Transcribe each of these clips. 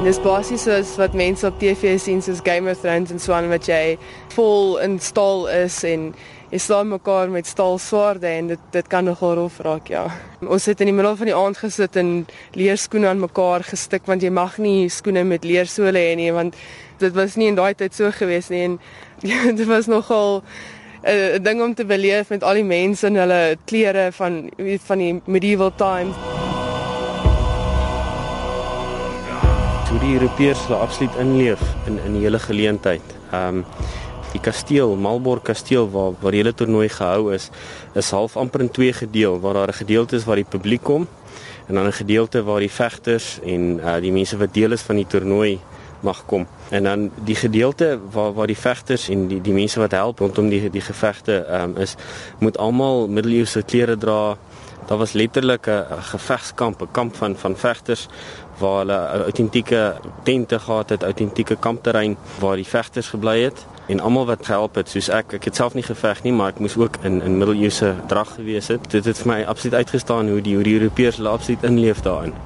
Dis basies soos wat mense op TV sien soos Game of Thrones en so aan wat jy vol in staal is en jy slaan mekaar met staal swaarde en dit dit kan nogal rof raak ja. Ons het in die middel van die aand gesit en leerskoene aan mekaar gestik want jy mag nie skoene met leersole hê nie want dit was nie in daai tyd so gewees nie en ja, dit was nogal 'n ding om te beleef met al die mense in hulle klere van van die medieval times. Hoe die Europeërs hulle absoluut inleef in in die hele geleentheid. Ehm um, die kasteel, Malborg kasteel waar waar die hele toernooi gehou is, is half amper in twee gedeel, waar daar 'n gedeelte is waar die publiek kom en dan 'n gedeelte waar die vegters en uh, die mense wat deel is van die toernooi mag kom. En dan die gedeelte waar waar die vegters en die die mense wat help rondom die die gevegte ehm um, is moet almal middeleeuse klere dra. Daar was letterlik 'n gevegskamp, 'n kamp van van vegters waar hulle autentieke tente gehad het, autentieke kampterrein waar die vegters gebly het en almal wat gehelp het, soos ek, ek het self nie geveg nie, maar ek moes ook in in middeleeuse drag gewees het. Dit het vir my absoluut uitgestaan hoe die hoe die Europeërs absoluut inleef daarin.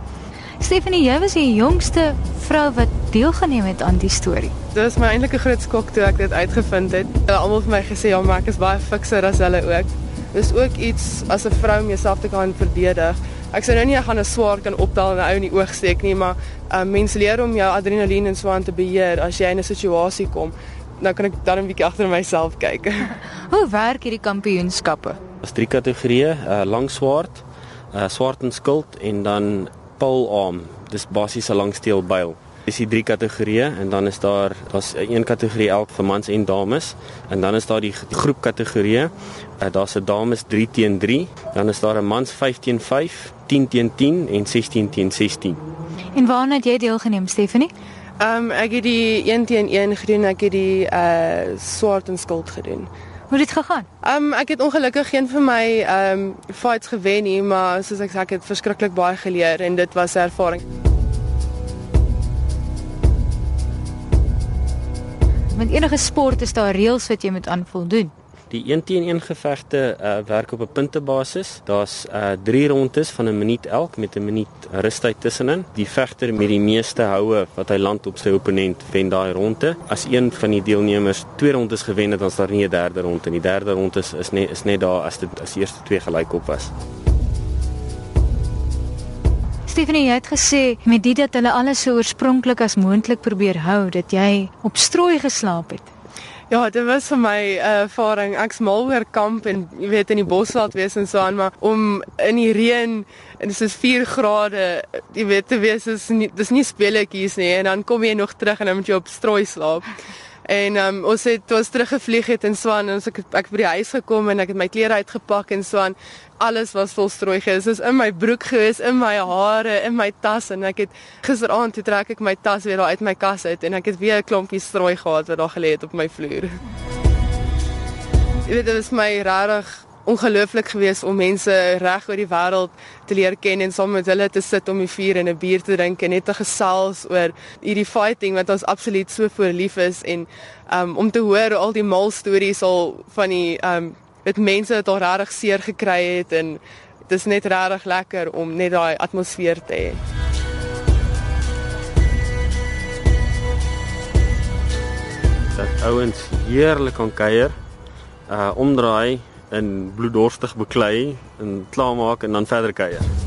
Stephanie, jy was die jongste vrou wat deelgeneem het aan die storie. Dit was my eintlik 'n groot skok toe ek dit uitgevind het. Hulle almal vir my gesê ja, maar ek is baie fikser as hulle ook. Dis ook iets as 'n vrou om jouself te kan verdedig. Ek sê nou nie ek gaan 'n swaar kan optel en 'n ou in die oog steek nie, maar um, mense leer om jou adrenalien en so aan te beheer as jy in 'n situasie kom. Nou kan ek dan 'n bietjie agter myself kyk. Hoe werk hierdie kampioenskappe? Daar's drie kategorieë, uh, lang swaard, uh, swaard en skild en dan pole arm. Dis basies 'n langsteel byl. Dis die drie kategorieë en dan is daar daar's een kategorie elk vir mans en dames en dan is daar die, die groep kategorieë. Uh, daar's 'n dames 3 teen 3, dan is daar 'n mans 5 teen 5, 10 teen 10 en 16 teen 16. En waarna het jy deelgeneem, Stephanie? Ehm um, ek het die 1 teen 1 gedoen, ek het die uh swaard en skild gedoen. Hoe het dit gegaan? Ehm um, ek het ongelukkig geen vir my ehm um, fights gewen nie, maar soos ek sê ek het verskriklik baie geleer en dit was 'n ervaring. Met enige sport is daar reëls wat jy moet aanvoldoen. Die 1 teen 1 gevegte uh, werk op 'n puntebasis. Daar's uh, 3 rondes van 'n minuut elk met 'n minuut rustyd tussenin. Die vegter met die meeste houe wat hy land op sy opponent wen daai ronde. As een van die deelnemers twee rondes gewen het, dan is daar nie 'n derde ronde nie. Die derde ronde is, is net is net daar as dit as die eerste twee gelykop was. Stephanie, jy het gesê met dit dat hulle alles so oorspronklik as moontlik probeer hou, dat jy op strooi geslaap het. Ja, dit was vir my 'n uh, ervaring. Ek's mal oor kamp en jy weet in die bosveld wees en so aan, maar om in die reën en dit is 4 grade, jy weet te wees is nie dis nie speletjies nie en dan kom jy nog terug en dan moet jy op strooi slaap. En um, ons het ons teruggevlieg het in Swan en ons ek ek by die huis gekom en ek het my klere uitgepak en Swan alles was vol strooi gewees. Dit is in my broek gewees, in my hare, in my tas en ek het gisteraand toe trek ek my tas weer daar uit my kas uit en ek het weer 'n klompie strooi gehad wat daar gelê het op my vloer. Dit was my regtig ongelooflik geweest om mense reg oor die wêreld te leer ken en saam met hulle te sit om 'n vuur en 'n bier te drink en net te gesels oor hierdie fighting wat ons absoluut so voorlief is en um, om te hoor al die mal stories al van die um met mense wat al regtig seer gekry het en dit is net regtig lekker om net daai atmosfeer te hê. Dat ouens heerlik kan kuier, uh omdraai en bloeddorstig beklei en klaarmaak en dan verder kuier.